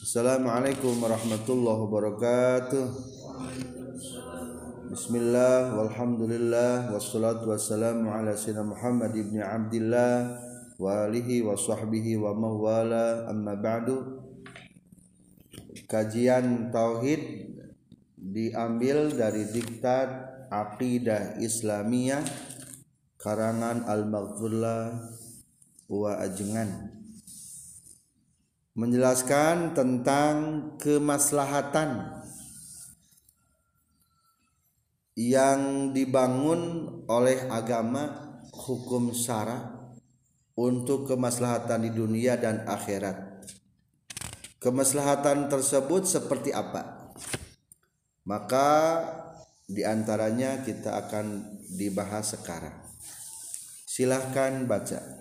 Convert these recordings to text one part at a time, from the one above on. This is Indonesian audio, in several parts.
Assalamualaikum warahmatullahi wabarakatuh. Bismillah walhamdulillah wassalatu wassalamu ala sayyidina Muhammad ibn Abdullah wa alihi wa sahbihi wa mawala. Amma ba'du. Kajian Tauhid diambil dari diktat Aqidah Islamiyah karangan Al-Maghfurlah wa Ajengan menjelaskan tentang kemaslahatan yang dibangun oleh agama hukum syara untuk kemaslahatan di dunia dan akhirat. Kemaslahatan tersebut seperti apa? Maka di antaranya kita akan dibahas sekarang. Silahkan baca.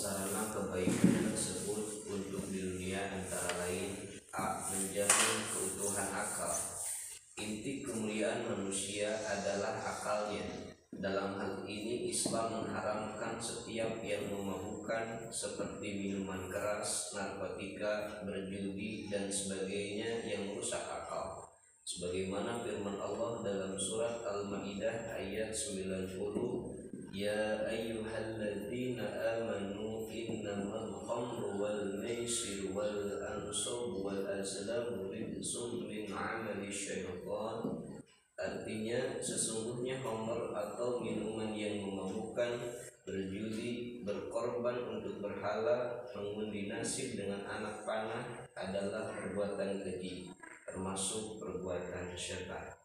Sarana kebaikan tersebut untuk di dunia antara lain a menjamin keutuhan akal inti kemuliaan manusia adalah akalnya dalam hal ini Islam mengharamkan setiap yang memabukkan seperti minuman keras, narkotika, berjudi dan sebagainya yang merusak akal. Sebagaimana firman Allah dalam surat Al-Maidah ayat 90 يا أيها الذين آمنوا إنما الخمر والميسر والأنصب والأزلام رجس من عمل الشيطان Artinya sesungguhnya homer atau minuman yang memabukkan berjudi, berkorban untuk berhala, mengundi nasib dengan anak panah adalah perbuatan keji, termasuk perbuatan syaitan.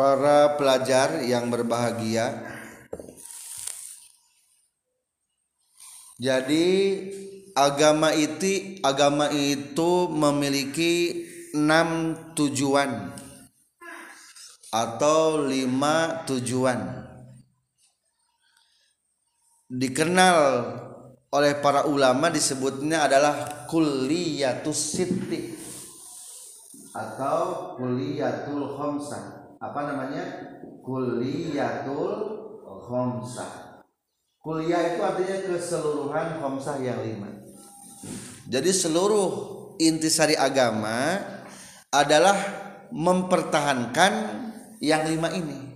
Para pelajar yang berbahagia. Jadi agama itu agama itu memiliki enam tujuan atau lima tujuan. Dikenal oleh para ulama disebutnya adalah kulliyatus sitti atau kulliyatul khamsah apa namanya? Kuliyatul khomsah. Kuliah itu artinya keseluruhan khomsah yang lima. Jadi seluruh intisari agama adalah mempertahankan yang lima ini.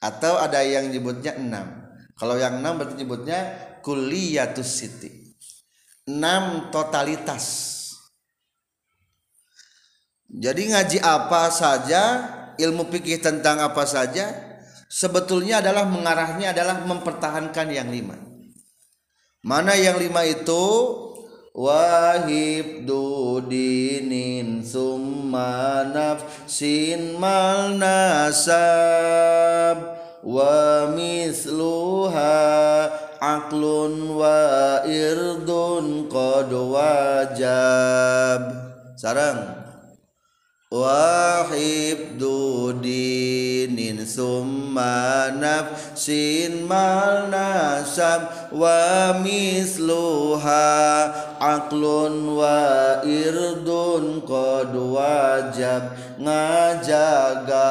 Atau ada yang nyebutnya enam. Kalau yang enam berarti nyebutnya kuliyatus siti. Enam totalitas. Jadi ngaji apa saja ilmu fikih tentang apa saja sebetulnya adalah mengarahnya adalah mempertahankan yang lima. Mana yang lima itu? Wahib dudinin summa nafsin mal nasab wa misluha aklun wa irdun qad wajab. Sarang wahib dudinin summa nafsin mal nasab wa misluha aklun wa irdun qad wajab ngajaga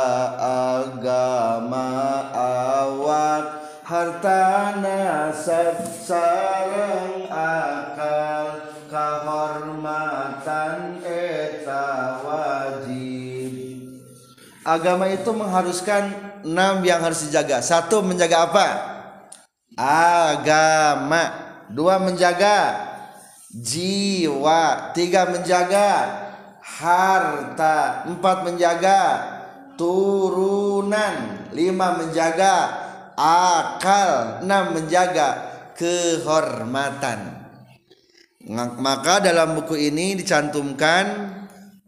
agama awak harta nasab sarang akal kahormatan eta agama itu mengharuskan enam yang harus dijaga. Satu menjaga apa? Agama. Dua menjaga jiwa. Tiga menjaga harta. Empat menjaga turunan. Lima menjaga akal. Enam menjaga kehormatan maka dalam buku ini dicantumkan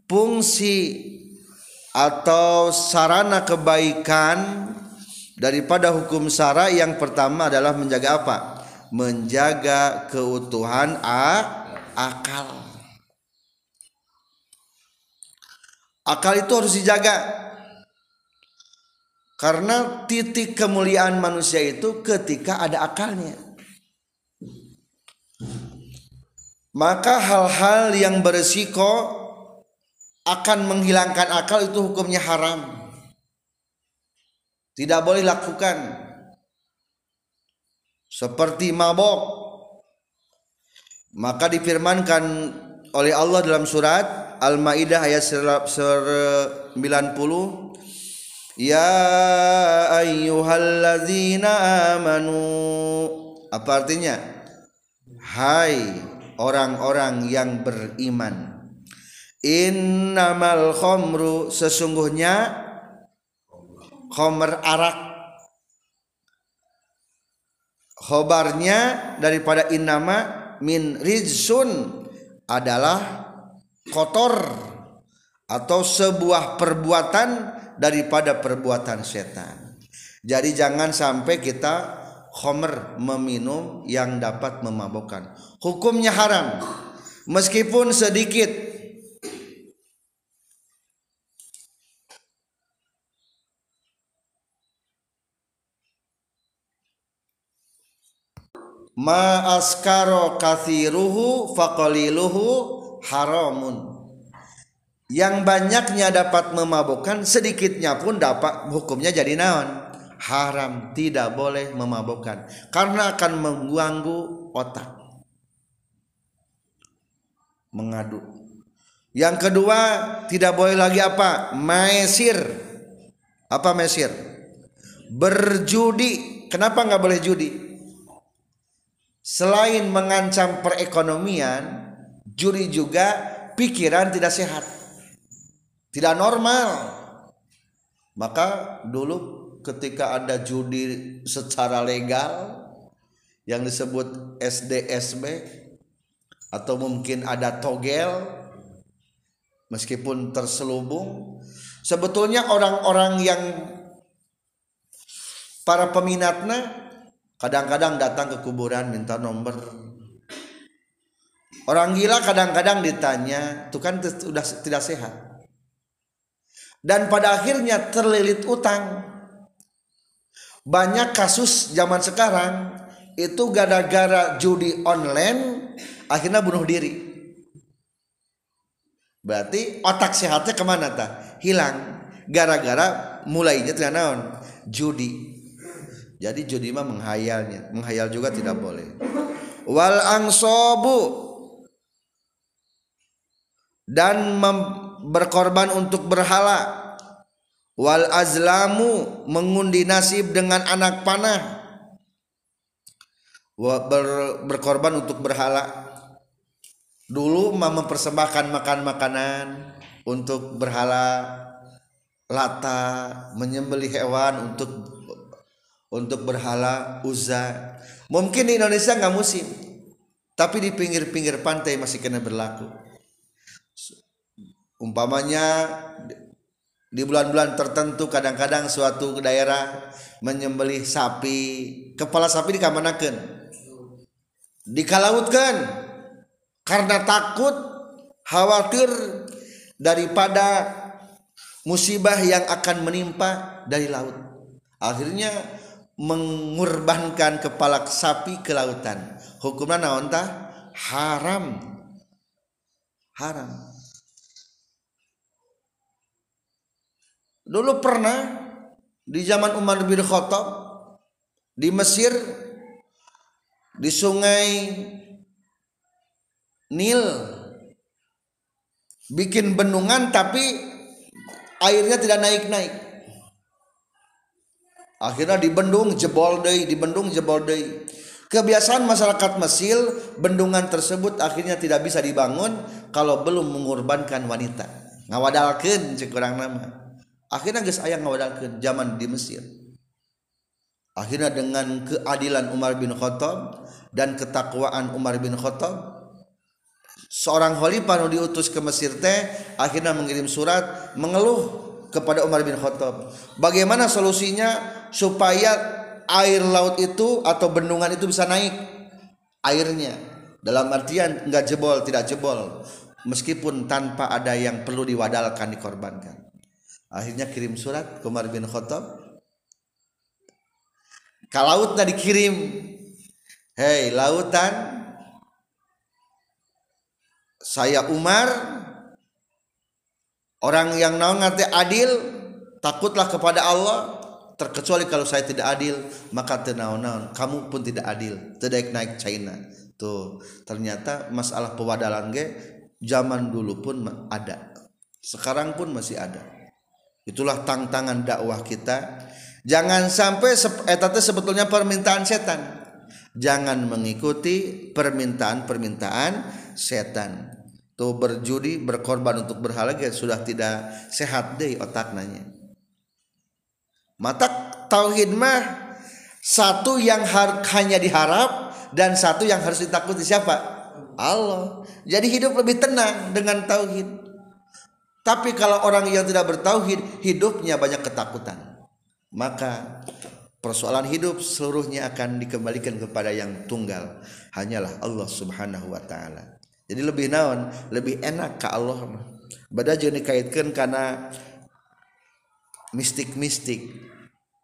fungsi atau sarana kebaikan daripada hukum syara yang pertama adalah menjaga apa? Menjaga keutuhan a akal. Akal itu harus dijaga. Karena titik kemuliaan manusia itu ketika ada akalnya. Maka hal-hal yang beresiko akan menghilangkan akal itu hukumnya haram. Tidak boleh lakukan seperti mabok. Maka difirmankan oleh Allah dalam surat Al-Maidah ayat 90 Ya ayyuhalladzina amanu. Apa artinya? Hai orang-orang yang beriman Innamal khomru sesungguhnya khomer arak khobarnya daripada innama min rizsun adalah kotor atau sebuah perbuatan daripada perbuatan setan. Jadi jangan sampai kita khomer meminum yang dapat memabukkan. Hukumnya haram. Meskipun sedikit ma askaro kathiruhu faqaliluhu haramun yang banyaknya dapat memabukkan sedikitnya pun dapat hukumnya jadi naon haram tidak boleh memabukkan karena akan mengganggu otak. Mengadu. Yang kedua tidak boleh lagi apa? Mesir. Apa mesir? Berjudi. Kenapa nggak boleh judi? Selain mengancam perekonomian, juri juga pikiran tidak sehat, tidak normal. Maka dulu ketika ada judi secara legal yang disebut SDSB atau mungkin ada togel meskipun terselubung sebetulnya orang-orang yang para peminatnya kadang-kadang datang ke kuburan minta nomor. Orang gila kadang-kadang ditanya itu kan sudah tidak sehat. Dan pada akhirnya terlilit utang banyak kasus zaman sekarang itu gara-gara judi online akhirnya bunuh diri. Berarti otak sehatnya ke mana tak hilang gara-gara mulainya tidak judi. Jadi judi mah menghayalnya. Menghayal juga tidak boleh. Wal angsobu. Dan berkorban untuk berhala wal azlamu mengundi nasib dengan anak panah. Ber, berkorban untuk berhala. Dulu mah mempersembahkan makan makanan untuk berhala. Lata menyembelih hewan untuk untuk berhala Uzza mungkin di Indonesia nggak musim tapi di pinggir-pinggir pantai masih kena berlaku. Umpamanya di bulan-bulan tertentu kadang-kadang suatu daerah menyembelih sapi. Kepala sapi dikamanakan dikalautkan. Karena takut khawatir daripada musibah yang akan menimpa dari laut. Akhirnya mengorbankan kepala sapi ke lautan. Hukumnya naon haram. Haram dulu pernah di zaman Umar bin Khattab di Mesir di sungai Nil bikin bendungan tapi airnya tidak naik-naik. Akhirnya dibendung jebol deh dibendung jebol deh. Kebiasaan masyarakat Mesir bendungan tersebut akhirnya tidak bisa dibangun kalau belum mengorbankan wanita. Ngawadalkan cek orang nama akhirnya guys ayah ngawadalkan zaman di Mesir. Akhirnya dengan keadilan Umar bin Khattab dan ketakwaan Umar bin Khattab seorang khalifah diutus ke Mesir teh akhirnya mengirim surat mengeluh kepada Umar bin Khattab. Bagaimana solusinya supaya air laut itu atau bendungan itu bisa naik? Airnya. Dalam artian nggak jebol tidak jebol. Meskipun tanpa ada yang perlu diwadalkan dikorbankan akhirnya kirim surat ke Umar bin Khattab. Ke lautnya dikirim. Hei lautan. Saya Umar. Orang yang naon ngerti adil takutlah kepada Allah. Terkecuali kalau saya tidak adil maka tenaun-naun kamu pun tidak adil. Tidak naik China. Tuh ternyata masalah pewadalan ge zaman dulu pun ada. Sekarang pun masih ada itulah tantangan dakwah kita. Jangan sampai etatnya sebetulnya permintaan setan. Jangan mengikuti permintaan-permintaan setan. Tuh berjudi berkorban untuk berhala sudah tidak sehat deh otak nanya. Mata tauhid mah satu yang hanya diharap dan satu yang harus ditakuti siapa? Allah. Jadi hidup lebih tenang dengan tauhid tapi kalau orang yang tidak bertauhid hidupnya banyak ketakutan maka persoalan hidup seluruhnya akan dikembalikan kepada yang tunggal hanyalah Allah Subhanahu wa taala jadi lebih naon lebih enak ke Allah bada jeung dikaitkan karena mistik-mistik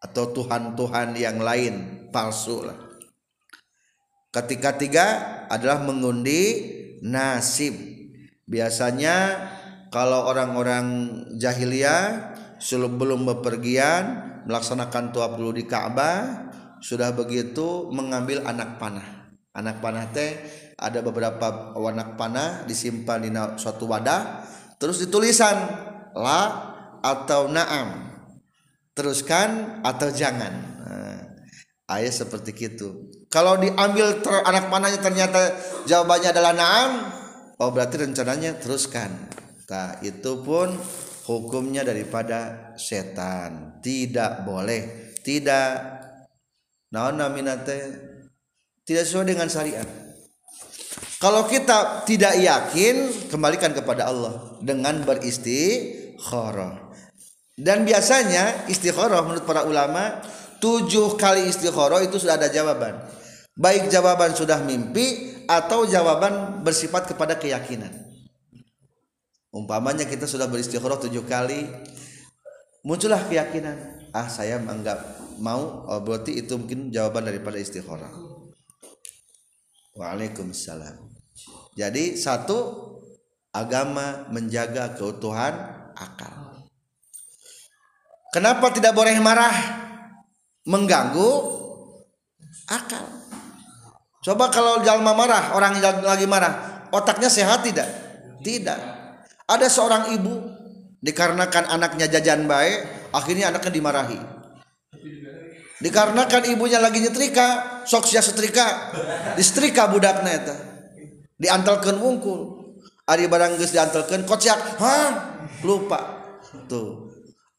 atau tuhan-tuhan yang lain palsu lah. Ketika tiga adalah mengundi nasib. Biasanya kalau orang-orang jahiliyah sebelum bepergian melaksanakan tuap dulu di Ka'bah sudah begitu mengambil anak panah. Anak panah teh ada beberapa anak panah disimpan di suatu wadah terus ditulisan la atau naam. Teruskan atau jangan. Nah, ayat seperti itu kalau diambil ter, anak panahnya ternyata jawabannya adalah naam oh berarti rencananya teruskan nah itu pun hukumnya daripada setan. Tidak boleh tidak. Naon naminate tidak sesuai dengan syariat. Kalau kita tidak yakin kembalikan kepada Allah dengan beristikharah dan biasanya istikharah menurut para ulama tujuh kali istikharah itu sudah ada jawaban. Baik jawaban sudah mimpi atau jawaban bersifat kepada keyakinan. Umpamanya kita sudah beristikharah tujuh kali, muncullah keyakinan. Ah saya menganggap mau, oh, berarti itu mungkin jawaban daripada istikharah. Waalaikumsalam. Jadi satu agama menjaga keutuhan akal. Kenapa tidak boleh marah? Mengganggu akal. Coba kalau jalma marah, orang lagi marah, otaknya sehat tidak? Tidak. Ada seorang ibu dikarenakan anaknya jajan baik, akhirnya anaknya dimarahi. Dikarenakan ibunya lagi nyetrika, sok sia setrika, disetrika budaknya itu. Diantalkan wungkul. Ari barang geus diantalkan kocak, hah? Lupa. Tuh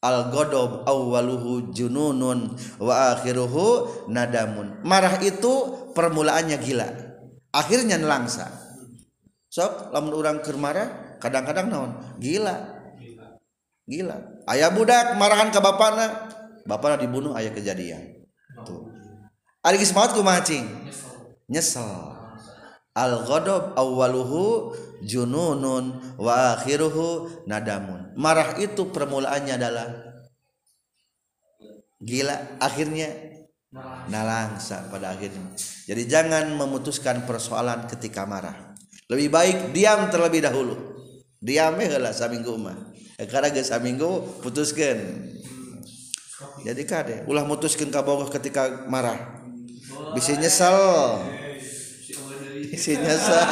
al godob awaluhu jununun wa akhiruhu nadamun marah itu permulaannya gila akhirnya nelangsa sok lamun orang keur marah kadang-kadang naon? Gila. Gila. Ayah budak marahan ke bapakna bapakna dibunuh ayah kejadian. Tuh. Ari geus maot kumaha cing? Nyesel. Al ghadab awwaluhu jununun wa akhiruhu nadamun. Marah itu permulaannya adalah gila akhirnya nalangsa pada akhirnya. Jadi jangan memutuskan persoalan ketika marah. Lebih baik diam terlebih dahulu diam ya lah saminggu mah karena gak saminggu putuskan. Jadi kade ulah mutuskan kabogoh ketika marah. Bisa nyesel. Isinya sah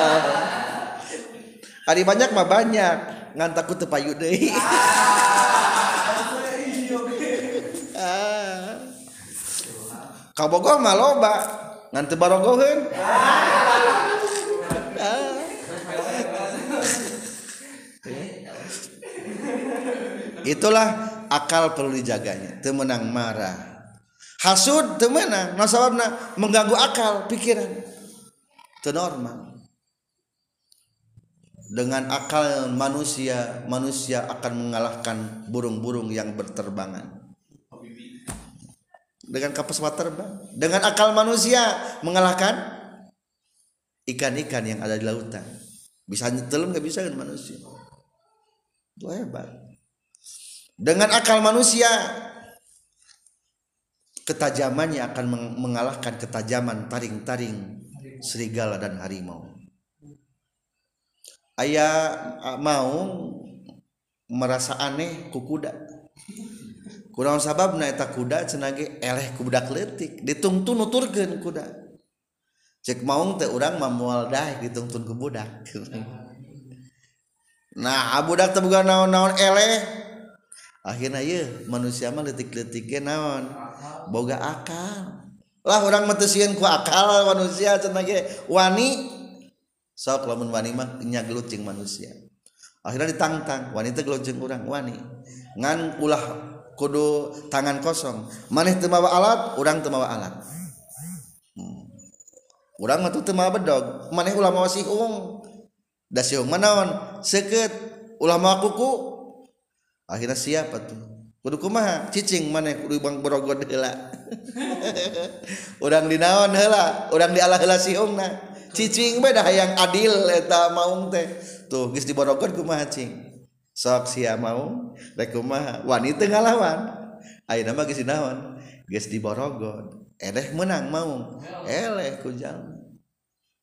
hari banyak mah banyak. Ngan takut tepayu deh. Ah. kabogoh mah loba. Ngan tebarogoheun ah. Itulah akal perlu dijaganya. Temenang marah. Hasud temenang nasababna mengganggu akal pikiran. Itu normal. Dengan akal manusia manusia akan mengalahkan burung-burung yang berterbangan. Dengan kapasitas terbang. Dengan akal manusia mengalahkan ikan-ikan yang ada di lautan. Bisa nyetelem nggak bisa kan manusia. Itu hebat dengan akal manusia ketajamannya akan mengalahkan ketajaman taring-taring serigala dan harimau. Ayah mau merasa aneh ku kuda. Kurang sabab? Naeta kuda cenage eleh kudak letik ditungtun nuturkeun kuda. Cek maung teh urang mamual dah ditungtun ke budak. Nah budak teh bukan naon-naon eleh akhirnya ya manusia mah detik-detik naon? Boga akal. Lah orang metesian ku akal manusia cenah wani sok lamun wani mah nya gelucing manusia. Akhirnya ditantang wanita gelucing orang wani. Ngan ulah kudu tangan kosong. Maneh teu mawa alat urang teu mawa alat. Hmm. urang mah teu mawa bedog. Maneh ulah mawa siung. Da siung manaon seukeut. Ulah mawa kuku. akhirnya siapa tuh? Kudu kumaha? Cicing mana kudu bang borogod heula. Urang dinaon heula urang di alah heula siungna cicing beda yang adil eta maung teh. Tuh geus diborogod kumaha cing? Sok sia mau rek kumaha? Wanita ngalawan. Ayeuna mah geus dinaon. Geus diborogod eleh menang maung. Eleh ku jalma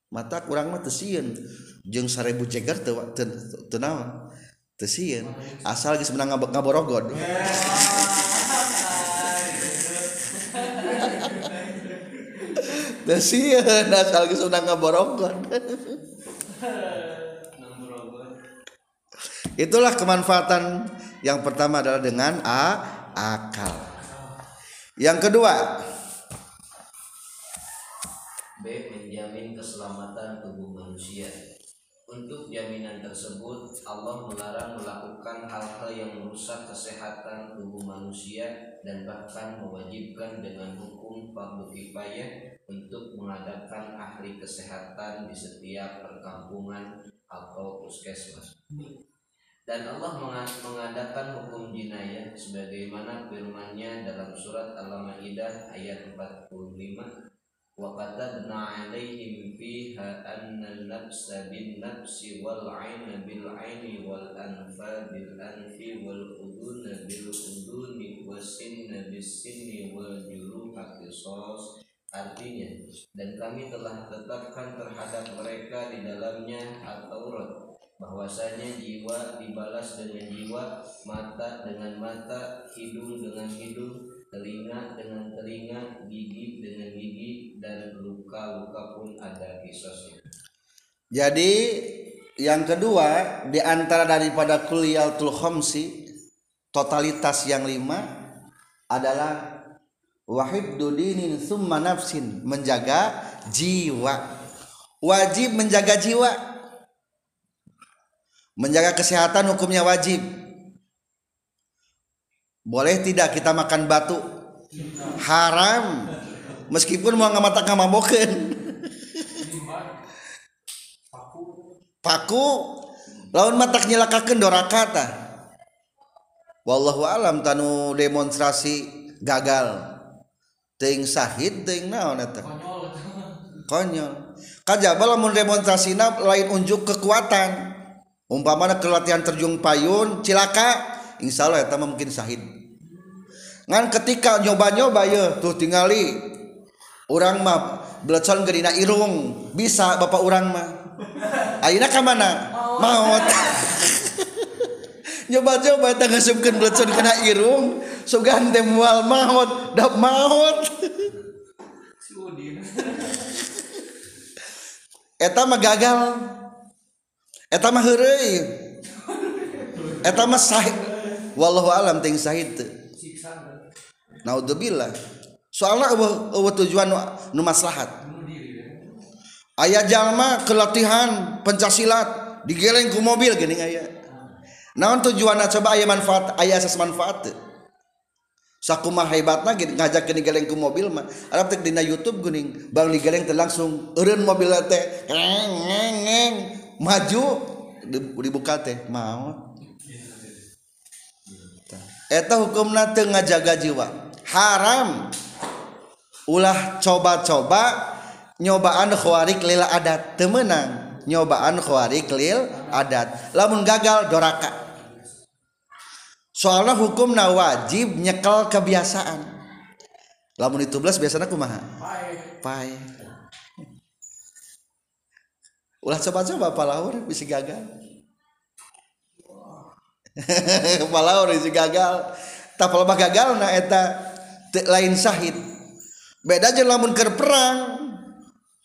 mata kurang mah teu jeung sarebu jeger teu tenawan sieun asal geus menang ngaborogod teu sieun asal geus menang ngaborogod Itulah kemanfaatan yang pertama adalah dengan a akal. Yang kedua, B menjamin keselamatan tubuh manusia. Untuk jaminan tersebut, Allah melarang melakukan hal-hal yang merusak kesehatan tubuh manusia dan bahkan mewajibkan dengan hukum fardu kifayah untuk mengadakan ahli kesehatan di setiap perkampungan atau puskesmas. Dan Allah mengadakan hukum jinayah sebagaimana firman-Nya dalam surat Al-Maidah ayat 45 an-nafsa bin-nafsi wal 'aina bil-'aini wal anfa bil-anfi wal uduna bil-uduni was-sinna bis-sinni wal juruha qisas. Artinya dan kami telah tetapkan terhadap mereka di dalamnya at-Taurat bahwasanya jiwa dibalas dengan jiwa, mata dengan mata, hidung dengan hidung, telinga dengan telinga, gigi dengan gigi, dan luka-luka pun ada kisosnya. Jadi yang kedua di antara daripada kuliyatul khomsi totalitas yang lima adalah wahid dudinin summa nafsin menjaga jiwa. Wajib menjaga jiwa. Menjaga kesehatan hukumnya wajib boleh tidak kita makan batu? Haram. Meskipun mau ngamata ngamabokeun paku. Lawan matak nyelakakeun dorakata wallahu alam tanu demonstrasi gagal. Ting sahid ting naon eta? Konyol. Kajaba lamun demonstrasina lain unjuk kekuatan. Umpamana ke latihan terjun payun cilaka. Insya Allah ya mungkin sahid ngan ketika nyoba-nyoba ya tuh tinggali orang mah belecon gedina irung. Bisa bapak orang mah. Ayeuna ka mana? Maut. Nyoba-nyoba eta ngasupkeun belecon kena irung. Sugan teh moal maut. Dap maut. Eta mah gagal. Eta mah heureuy. Eta mah sahid wallahu alam ting sahid naudzubillah. Soalnya eueuh eueuh tujuan nu maslahat. Aya jalma kelatihan pencaksilat digeleng ku mobil geuning aya. Naon tujuanna? Coba aya manfaat aya asas manfaat sakumaha hebatna ngajak geuning geleng ku mobil mah. Arab teh dina YouTube geuning bang digeleng teh langsung eureun mobil teh ngeng maju dibuka teh mau eta hukumna teu ngajaga jiwa. Haram. Ulah coba-coba nyobaan khawarik lil adat. Teu meunang nyobaan khawarik lil adat. Lamun gagal doraka. Soalnya hukumna wajib nyekel kebiasaan. Lamun itu belas biasanya kumaha? Pai ulah coba-coba palaur bisa gagal. Palaur bisa gagal. Tak gagal na eta lain sahid. Beda aja lamun ker perang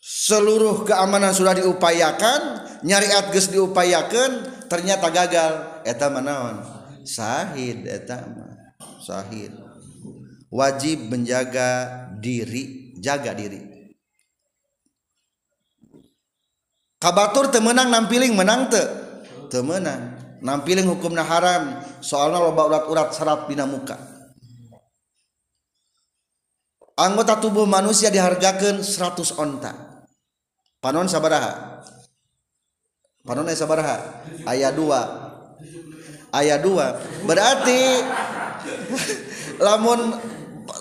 seluruh keamanan sudah diupayakan nyari atges diupayakan ternyata gagal. Eta manawan sahid eta sahid. Wajib menjaga diri jaga diri. Kabatur temenang nampiling menang te temenang nampiling hukumna haram. Soalnya loba urat-urat serat dina muka anggota tubuh manusia dihargakan 100 onta. Panon sabaraha? Panon sabaraha? Ayat 2 ayat 2 berarti lamun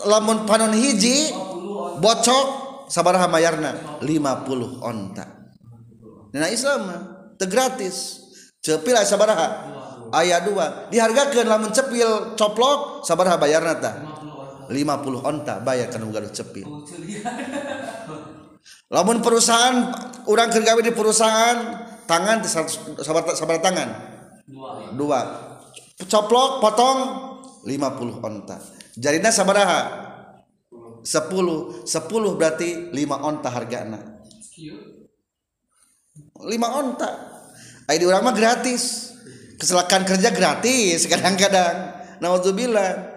lamun panon hiji bocok sabaraha mayarna? 50 onta. Nah Islam teu gratis. Cepil sabaraha? Ayat 2 dihargakan lamun cepil coplok sabaraha bayarna tah? 50 onta bayar kana gaduh cepil. Lamun perusahaan orang kerja di perusahaan tangan sabar sabar tangan. Dua dua. Coplok potong 50 onta. Jadinya sabaraha? 10 10 berarti 5 onta harga anak 5 onta. Di orang mah gratis. Kecelakaan kerja gratis kadang-kadang. Naudzubillah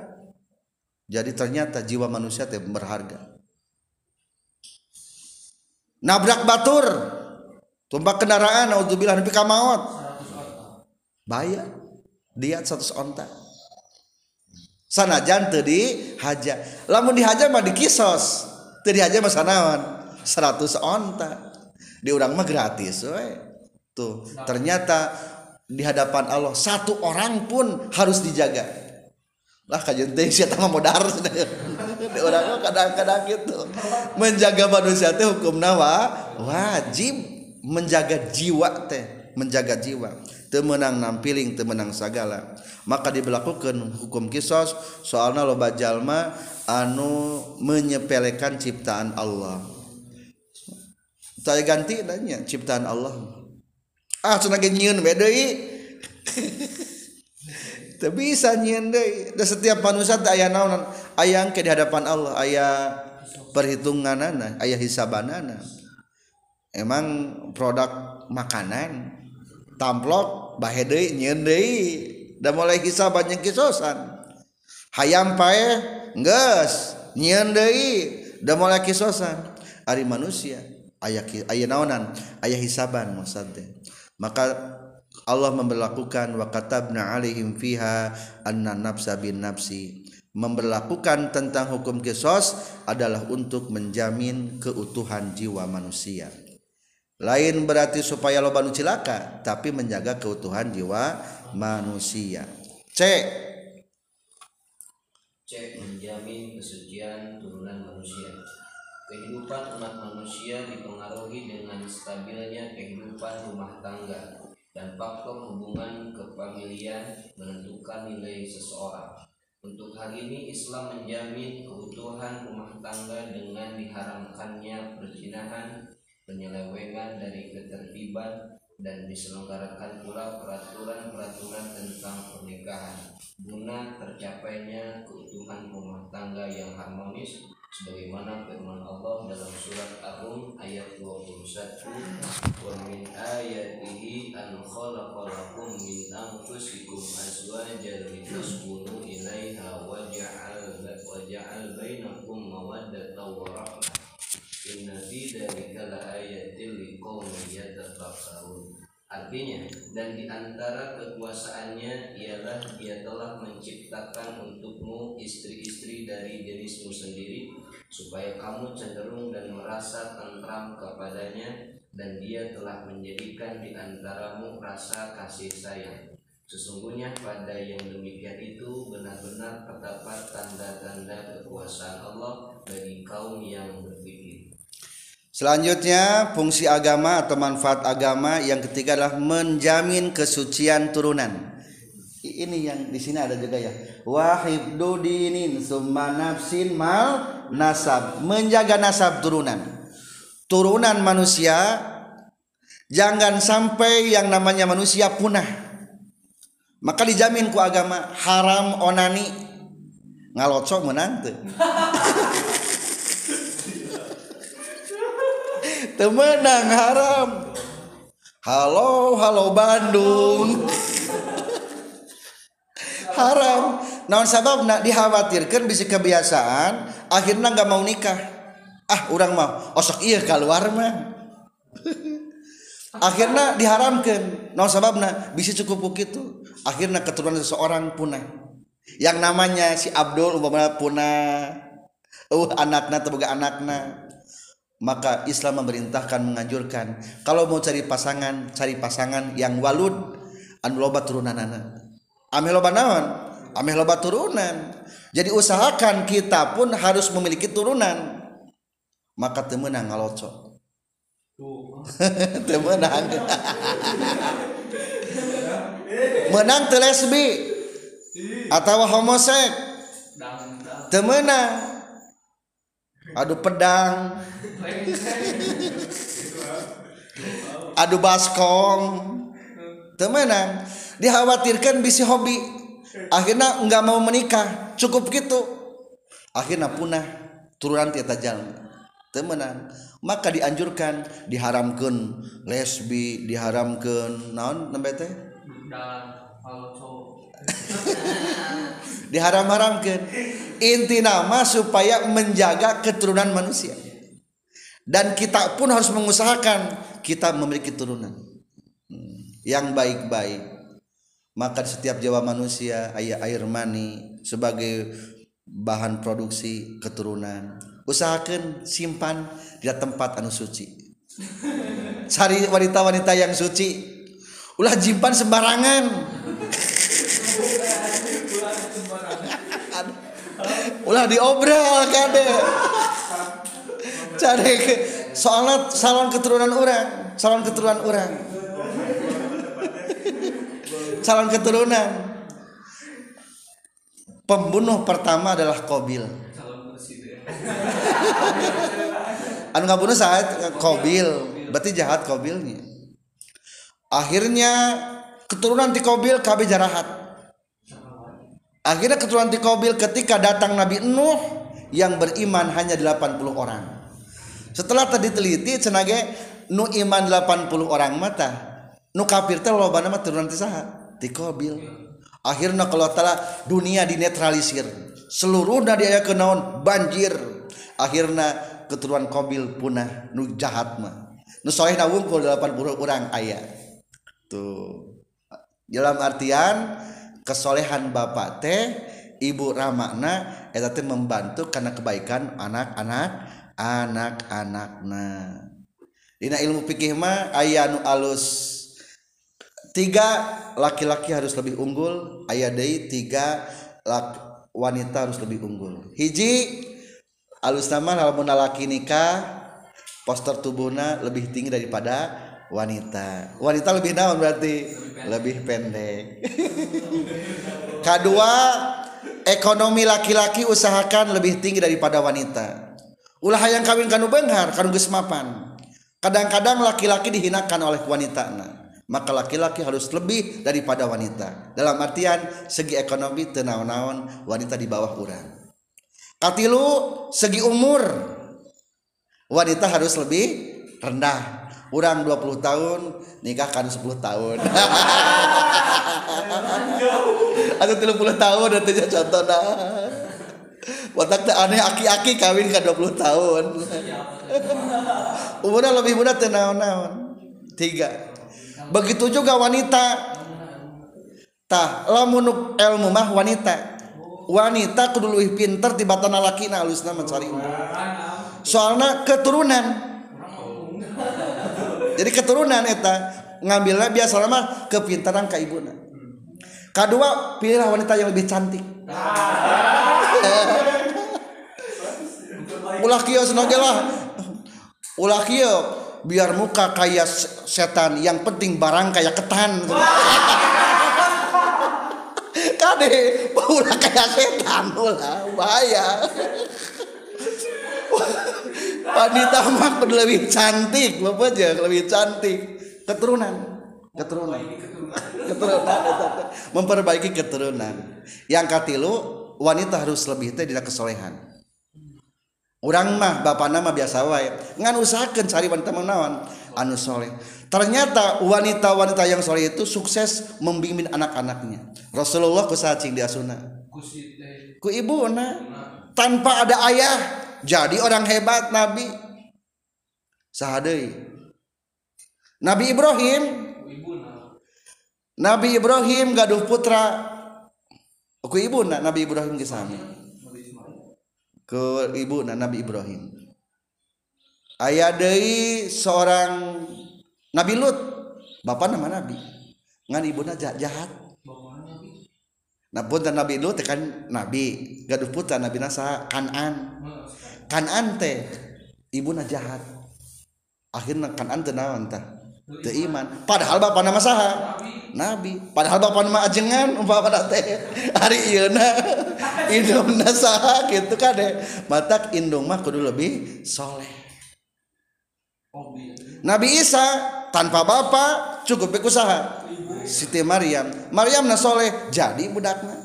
jadi ternyata jiwa manusia itu berharga. Nabrak batur. Tumpah kendaraan naudzubillah nepi ka maut. Bayar dia satu onta. Sanajan di haja. Lamun di haja mah dikisos teu di haja mah sanaon. 100 onta. Di urang mah gratis we. Tuh ternyata di hadapan Allah satu orang pun harus dijaga lah kajian teh siapa mah modar orang kadang-kadang gitu. Menjaga manusia teh hukum nawa wajib menjaga jiwa teh menjaga jiwa. Temenang nampiling temenang segala maka diberlakukan hukum kisos soalnya loba jalma anu menyepelekan ciptaan Allah. Saya ganti nanya ciptaan Allah. Ah cenah nyeun bae deui. bisa nyian deui. Da setiap manusia teh aya naonan ayang ke di hadapan Allah. Aya perhitunganana aya hisabanana. Emang produk makanan tamplok bahe deui nyian deui. Da mulai kisah banyak kisosan. Hayam pae geus nyian deui. Da mulai kisosan. Ari manusia aya aya naonan? Aya hisaban maksudnya. Maka Allah memperlakukan wa katabna alaihim fiha anna nafsa bin nafsi. Memperlakukan tentang hukum kisos adalah untuk menjamin keutuhan jiwa manusia. Lain berarti supaya lo banu cilaka tapi menjaga keutuhan jiwa manusia. C. C. Menjamin kesucian turunan manusia. Kehidupan umat manusia dipengaruhi dengan stabilnya kehidupan rumah tangga dan faktor hubungan kepamilian menentukan nilai seseorang. Untuk hal ini Islam menjamin keutuhan rumah tangga dengan diharamkannya perzinahan, penyelewengan dari ketertiban dan diselenggarakan pula peraturan-peraturan tentang pernikahan guna tercapainya keutuhan rumah tangga yang harmonis sebagaimana firman Allah dalam surat Ar-Rum ayat 21 wa min ayatihi an khalaqalakum min anfusikum azwajan litaskunu ilaiha wa ja'al wa ja'al bainakum mawaddatan wa rahmah. Inna fi dzalika laayatin liqaumin yatafakkarun Artinya, dan di antara kekuasaannya ialah dia telah menciptakan untukmu istri-istri dari jenismu sendiri, supaya kamu cenderung dan merasa tentram kepadanya, dan dia telah menjadikan di antaramu rasa kasih sayang. Sesungguhnya pada yang demikian itu benar-benar terdapat tanda-tanda kekuasaan Allah bagi kaum yang berpikir. Selanjutnya fungsi agama atau manfaat agama yang ketiga adalah menjamin kesucian turunan. Ini yang di sini ada juga ya. Wahib dudinin summa nafsin mal nasab. Menjaga nasab turunan. Turunan manusia jangan sampai yang namanya manusia punah. Maka dijamin ku agama haram onani ngalocok menang temenang haram. Halo halo Bandung. Haram. Naon sabab nak dikhawatirkan bisa kebiasaan akhirnya nggak mau nikah. Ah orang mau osok iya keluar mah. Akhirnya diharamkan naon sababna? Bisa cukup begitu akhirnya keturunan seseorang punah. Yang namanya si Abdul umpamanya punah. Uh anaknya teboga anaknya maka Islam memerintahkan menganjurkan. Kalau mau cari pasangan cari pasangan yang walud anu loba turunan. Anak ameh loba naon? Ameh loba turunan. Jadi usahakan kita pun harus memiliki turunan. Maka temenang ngalocok. Temenang. Menang telesbi atau homosek. Temenang adu pedang. Adu baskom temenang dikhawatirkan bisi hobi. Akhirnya nggak mau menikah. Cukup gitu. Akhirnya punah. Turunan tiata jalan. Temenan maka dianjurkan diharamkan lesbi diharamkan naon nembete diharam-haramkan. Inti nama supaya menjaga keturunan manusia. Dan kita pun harus mengusahakan kita memiliki turunan hmm, yang baik-baik. Maka di setiap jawa manusia ayah air mani sebagai bahan produksi keturunan. Usahakan simpan di tempat anu suci. Cari wanita-wanita yang suci. Ulah jimpan sembarangan ulah diobral kade cari soalnya salon keturunan orang salon keturunan orang. Calon keturunan. Pembunuh pertama adalah Kobil. Anu nggak bunuh saat Kobil. Berarti jahat Kobilnya. Akhirnya keturunan di Kobil KB jarahat akhirnya keturunan di Kobil ketika datang Nabi Nuh yang beriman hanya 80 orang. Setelah tadi teliti cenage nu iman 80 orang mata. Nu kafir teh loba nama turunan ti saha? Ti Kobil akhirnya kalau telah dunia dinetralisir seluruhnya dia ke naon? Banjir. Akhirnya keturunan Kobil punah nu jahat mah. Nu soleh na wungkul 80 orang ayah tuh. Dalam artian kesolehan bapak teh ibu ramakna eta teh membantu karena kebaikan anak-anak anak-anakna. Dina ilmu fikih mah aya nu alus tiga laki-laki harus lebih unggul aya deui tiga laki, wanita harus lebih unggul. Hiji alus nama lamun lalaki nikah poster tubuhna lebih tinggi daripada wanita. Wanita lebih naon berarti. Lebih pendek. Kedua ekonomi laki-laki usahakan lebih tinggi daripada wanita. Ulah yang kawin kanu benghar kanu geus mapan. Kadang-kadang laki-laki dihinakan oleh wanita nah maka laki-laki harus lebih daripada wanita. Dalam artian segi ekonomi tenaon-naon wanita di bawah orang katilu segi umur. Wanita harus lebih rendah orang 20 tahun nikah kan 10 tahun. Atau 30 tahun itu contoh nah Watak teh aneh aki-aki kawin ke 20 tahun. Umurnya lebih muda teh naon-naon. Tiga. Begitu juga wanita. Tah lamun ilmu mah wanita. Wanita kudu lebih pinter tibatan laki na alusna mencari soalnya keturunan jadi keturunan eta ngambilnya biasa mah kepintaran ke ibuna. Kedua pilihlah wanita yang lebih cantik. Ulah kieu senage lah. Ulah kieu biar muka kayak setan yang penting barang kayak ketan kade ulah kayak setan ulah bahaya wanita mah lebih cantik bapak aja lebih cantik. Keturunan keturunan. Keturunan memperbaiki keturunan. Yang katilu wanita harus lebih teh tidak kesolehan. Orang mah bapak nama biasa wae. Ngan usahakan cari wanita menawan anu soleh. Ternyata wanita-wanita yang soleh itu sukses membimbing anak-anaknya. Rasulullah kusacing dia sunnah ku ibu na. Tanpa ada ayah jadi orang hebat Nabi. Sahadei. Nabi Ibrahim. Nabi Ibrahim gaduh putra. Ku ibu na Nabi Ibrahim ke sami ke ibu na Nabi Ibrahim. Ayah deui seorang Nabi Lut. Bapak nama Nabi. Ngan ibu na jahat. Nah pun Nabi Lut kan Nabi. Gaduh putra Nabi nasa Kanan kan ante ibu jahat. Akhirnya kan ante naon tah? Teu iman. padahal bapak nama saha? Nabi. Padahal bapak nama ajengan umpama kada teh hari ieuna indungna saha kitu kade matak indung mah kudu lebih soleh. Oh, Nabi Isa tanpa bapak cukup ku saha. Siti Maryam. Maryam na soleh jadi budakna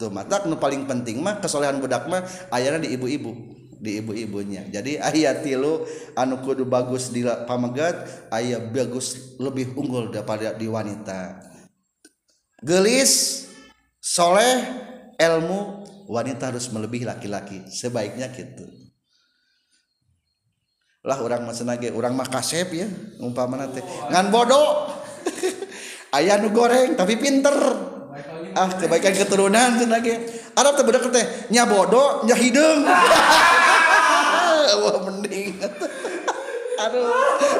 tuh matak nu paling penting mah kesolehan budak mah ayana di ibu-ibu. Di ibu-ibunya. Jadi ayat tilu anu kudu bagus di pamegat ayat bagus lebih unggul daripada di wanita. Gelis soleh ilmu wanita harus melebihi laki-laki. Sebaiknya gitu. Lah orang mah senage orang mah kasep ya umpamana teh. Ngan bodoh. Ayah nu goreng tapi pinter. Ah kebaikan keturunan senage. Arab teh budak teh nya bodoh nya hideung wah mending. Aduh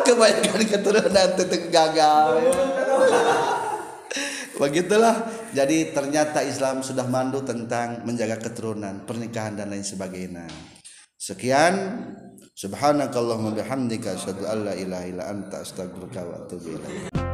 kebaikan keturunan teh gagal. Begitulah. Jadi ternyata Islam sudah mandu tentang menjaga keturunan pernikahan dan lain sebagainya. Sekian. Subhanakallahumma bihamdika asyhadu an la ilaha illa anta astaghfiruka wa atubu ilaik